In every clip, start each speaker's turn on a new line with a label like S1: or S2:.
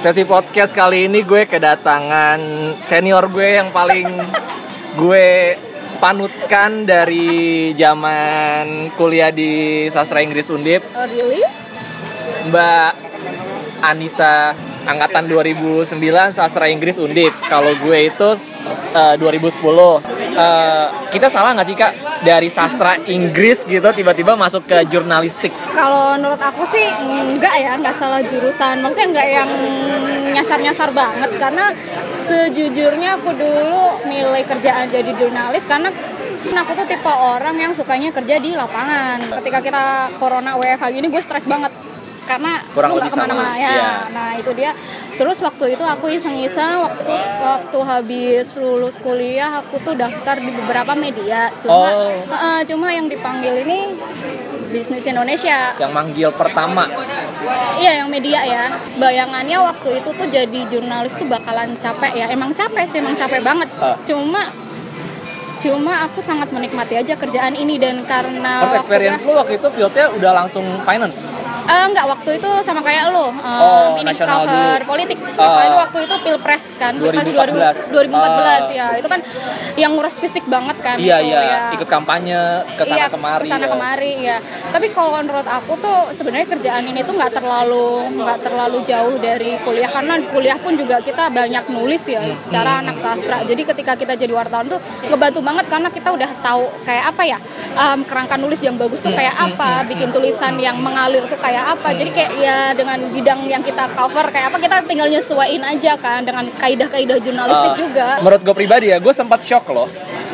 S1: Sesi podcast kali ini gue kedatangan senior gue yang paling gue panutkan dari zaman kuliah di sastra Inggris Undip,
S2: Oh really?
S1: Mbak Anissa angkatan 2009 sastra Inggris Undip. Kalau gue itu eh, 2010. Eh, kita salah nggak sih kak dari sastra Inggris gitu tiba-tiba masuk ke jurnalistik?
S2: Kalau menurut aku sih enggak ya, enggak salah jurusan. Maksudnya enggak yang nyasar-nyasar banget karena sejujurnya aku dulu milih kerjaan jadi jurnalis karena aku tuh tipe orang yang sukanya kerja di lapangan. Ketika kita corona WFH gini gue stres banget karena
S1: Kurang lebih sama,
S2: ya.
S1: iya.
S2: Nah itu dia. Terus waktu itu aku iseng-iseng waktu waktu habis lulus kuliah aku tuh daftar di beberapa media. Cuma
S1: Oh.
S2: eh, cuma yang dipanggil ini bisnis Indonesia.
S1: Yang manggil pertama
S2: Iya yang media ya. Bayangannya waktu itu tuh jadi jurnalis tuh bakalan capek ya. Emang capek sih, emang capek banget.
S1: Ah.
S2: Cuma cuma aku sangat menikmati aja kerjaan ini dan karena
S1: First
S2: waktu
S1: experience lu waktu itu fieldnya udah langsung finance.
S2: Eh, enggak waktu itu sama kayak lo, eh,
S1: Oh,
S2: ini cover
S1: dulu.
S2: politik.
S1: Ah.
S2: itu waktu itu pilpres kan, pilpres
S1: 2014.
S2: 2014 ya. Itu kan yang nguras fisik banget kan.
S1: Iya
S2: itu,
S1: iya,
S2: ya.
S1: ikut kampanye ke sana
S2: Iya,
S1: kemari.
S2: ke sana
S1: ya.
S2: kemari ya. Tapi kalau menurut aku tuh sebenarnya kerjaan ini tuh nggak terlalu nggak terlalu jauh dari kuliah karena kuliah pun juga kita banyak nulis ya
S1: Hmm.
S2: secara anak sastra. Jadi ketika kita jadi wartawan tuh ngebantu banget karena kita udah tahu kayak apa ya em, kerangka nulis yang bagus tuh kayak
S1: Hmm,
S2: apa, bikin tulisan yang mengalir tuh kayak apa. Jadi kayak ya dengan bidang yang kita cover kayak apa kita tinggal nyesuaiin aja kan dengan kaidah-kaidah jurnalistik
S1: Uh,
S2: juga.
S1: Menurut gue pribadi ya, gue sempat shock loh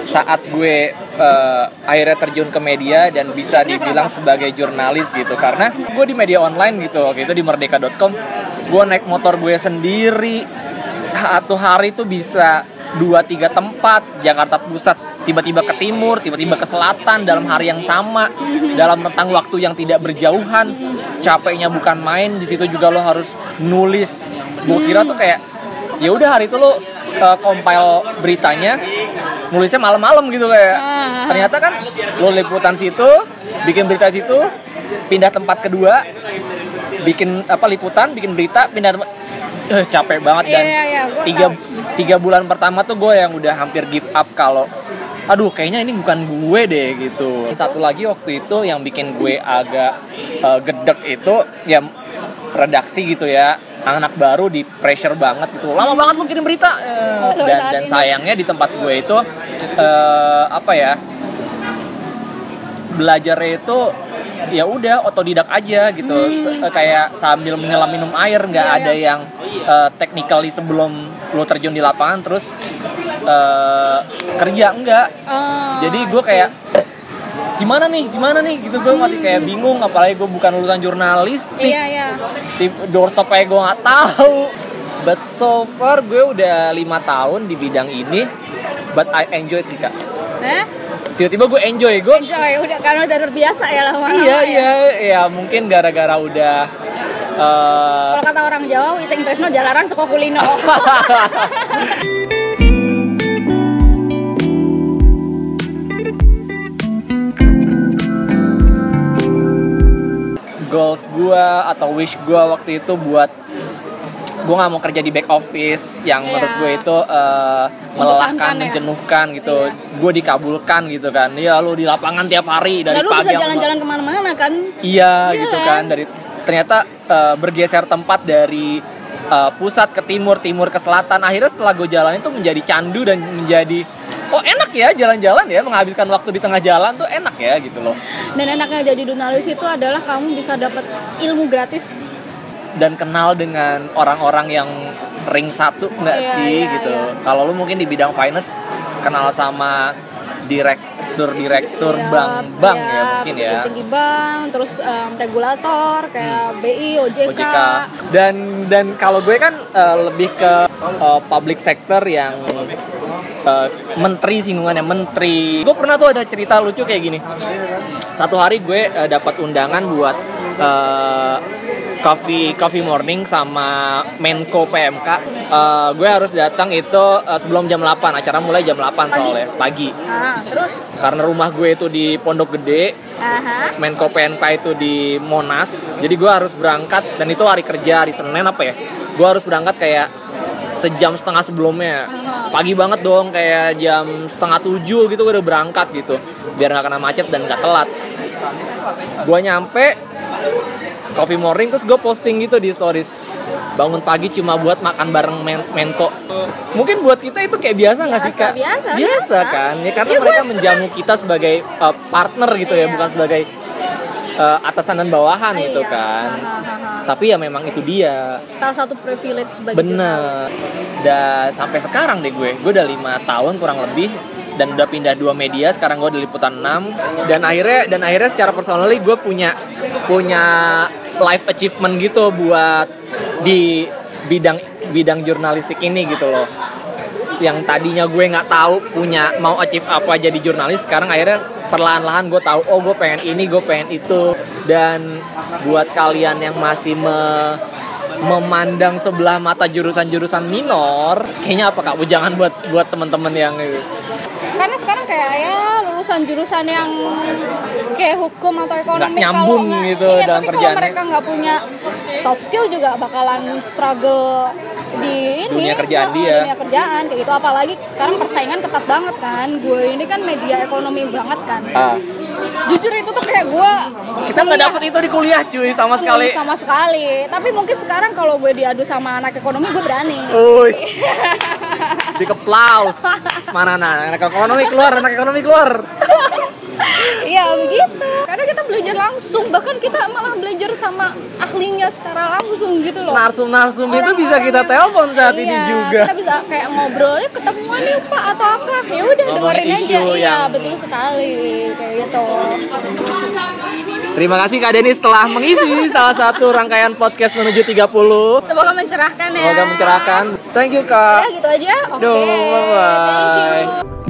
S1: saat gue eh, akhirnya terjun ke media dan bisa dibilang sebagai jurnalis gitu karena gue di media online gitu waktu itu di merdeka.com gue naik motor gue sendiri satu hari tuh bisa dua tiga tempat. Jakarta Pusat tiba-tiba ke timur tiba-tiba ke selatan dalam hari yang sama. Dalam rentang waktu yang tidak berjauhan. Capeknya bukan main di situ juga lo harus nulis. Gue kira tuh kayak ya udah hari itu lo uh, compile beritanya nulisnya malam-malam gitu kayak.
S2: Ah.
S1: ternyata kan lo liputan situ bikin berita situ pindah tempat kedua bikin apa liputan bikin berita pindah tempat eh, capek banget dan
S2: Iya, iya, gua
S1: tiga
S2: tahu.
S1: tiga bulan pertama tuh gue yang udah hampir give up kalau aduh kayaknya ini bukan gue deh gitu. Satu lagi waktu itu yang bikin gue agak uh, gedek itu ya redaksi gitu ya anak baru di pressure banget gitu. Lama banget lu kirim berita.
S2: Sampai
S1: dan dan sayangnya di tempat gue itu eh, apa ya belajarnya itu ya udah otodidak aja gitu. Se- eh, kayak sambil menyelam minum air nggak
S2: Hmm. Iya,
S1: ada yang eh, technically sebelum lo terjun di lapangan terus eh, kerja enggak.
S2: Oh,
S1: jadi gue kayak gimana nih? Gimana nih? Gitu gue masih kayak bingung apalagi gue bukan lulusan jurnalistik.
S2: Iya iya.
S1: doorstop aja gue nggak tahu. But so far gue udah lima tahun di bidang ini but I enjoy sih kak.
S2: Eh?
S1: tiba-tiba gue enjoy gue
S2: Enjoy udah karena udah terbiasa ya lama-lama.
S1: iya
S2: ya.
S1: iya. Ya mungkin gara-gara udah eh,
S2: Kalau kata orang Jawa, Witing Tresno jalaran suka kulino.
S1: goals gue atau wish gue waktu itu buat gue nggak mau kerja di back office yang
S2: Iya.
S1: menurut gue itu eh, melelahkan,
S2: ya?
S1: menjenuhkan gitu.
S2: Iya.
S1: Gue dikabulkan gitu kan. Ya lu di lapangan tiap hari dari
S2: Lalu
S1: pagi
S2: bisa jalan-jalan ke mana-mana kan?
S1: Iya
S2: Iya
S1: gitu
S2: kan?
S1: kan dari ternyata eh, bergeser tempat dari eh, pusat ke timur, timur ke selatan. Akhirnya setelah gue jalan itu menjadi candu dan menjadi oh enak ya jalan-jalan ya menghabiskan waktu di tengah jalan tuh enak ya gitu loh.
S2: Dan enaknya jadi jurnalis itu adalah kamu bisa dapat ilmu gratis.
S1: Dan kenal dengan orang-orang yang ring satu nggak
S2: Iya,
S1: sih
S2: iya,
S1: gitu.
S2: iya.
S1: Kalau lu mungkin di bidang finance kenal sama direktur-direktur
S2: Iya,
S1: bank-bank ya
S2: iya,
S1: mungkin ya.
S2: Tinggi bank, terus em, regulator kayak BI, OJK.
S1: OJK dan dan kalau gue kan eh, lebih ke eh, public sector yang eh, menteri singgungannya menteri. Gue pernah tuh ada cerita lucu kayak gini. Satu hari gue eh, dapat undangan buat eh, Coffee Coffee Morning sama Menko PMK. Eh, gue harus datang itu eh, sebelum jam 8. Acara mulai jam 8 soalnya pagi.
S2: Ah, terus?
S1: Karena rumah gue itu di Pondok Gede,
S2: Aha.
S1: Menko PMK itu di Monas. Jadi gue harus berangkat dan itu hari kerja hari Senin apa ya? Gue harus berangkat kayak sejam setengah sebelumnya. Pagi banget dong kayak jam setengah tujuh gitu gue udah berangkat gitu. Biar nggak kena macet dan nggak telat. Gue nyampe coffee morning terus gue posting gitu di stories. Bangun pagi cuma buat makan bareng men Menko. Mungkin buat kita itu kayak biasa nggak sih kak?
S2: Biasa, biasa,
S1: kan? Ya karena
S2: Iya,
S1: mereka
S2: gue-
S1: menjamu kita sebagai uh, partner gitu ya
S2: Iya.
S1: bukan sebagai uh, atasan dan bawahan gitu
S2: Iya.
S1: kan.
S2: Ha, ha, ha.
S1: tapi ya memang itu dia.
S2: Salah satu privilege sebagai
S1: bener. Dan sampai sekarang deh gue. Gue udah lima tahun kurang lebih dan udah pindah dua media sekarang gue di liputan 6 dan akhirnya dan akhirnya secara personally gue punya punya life achievement gitu buat di bidang bidang jurnalistik ini gitu loh. Yang tadinya gue nggak tahu punya mau achieve apa jadi jurnalis sekarang akhirnya perlahan-lahan gue tahu oh gue pengen ini gue pengen itu. Dan buat kalian yang masih me- memandang sebelah mata jurusan-jurusan minor kayaknya apa kak? Jangan buat buat teman-teman yang
S2: ya lulusan jurusan yang kayak hukum atau ekonomi
S1: Nggak nyambung
S2: kalau nggak-
S1: gitu
S2: iya,
S1: dalam
S2: tapi
S1: kerjaannya.
S2: kalau mereka nggak punya soft skill juga bakalan struggle di ini
S1: Dunia kerjaan dia.
S2: dunia kerjaan kayak gitu apalagi sekarang persaingan ketat banget kan gue ini kan media ekonomi banget kan
S1: ah,
S2: jujur itu tuh kayak gue
S1: kita nggak dapet itu di kuliah cuy sama sekali
S2: sama sekali tapi mungkin sekarang kalau gue diadu sama anak ekonomi gue berani
S1: Ush. Big applause. Mana nah, anak ekonomi keluar, anak ekonomi keluar.
S2: Iya begitu. Karena kita belajar langsung, bahkan kita malah belajar sama ahlinya secara langsung gitu loh.
S1: Narsum-narsum itu bisa kita telepon saat ini
S2: Iya,
S1: juga.
S2: Kita bisa kayak ngobrol, "Eh, ketemuan yuk pak atau apa. Ya udah dengerin aja. Iya
S1: yang-
S2: betul sekali kayak gitu.
S1: Terima kasih Kak Denis telah mengisi salah satu rangkaian podcast menuju 30.
S2: Semoga mencerahkan ya.
S1: Semoga mencerahkan. Thank you Kak.
S2: Ya gitu aja. Oke.
S1: Duh, bye-bye.
S2: Thank you.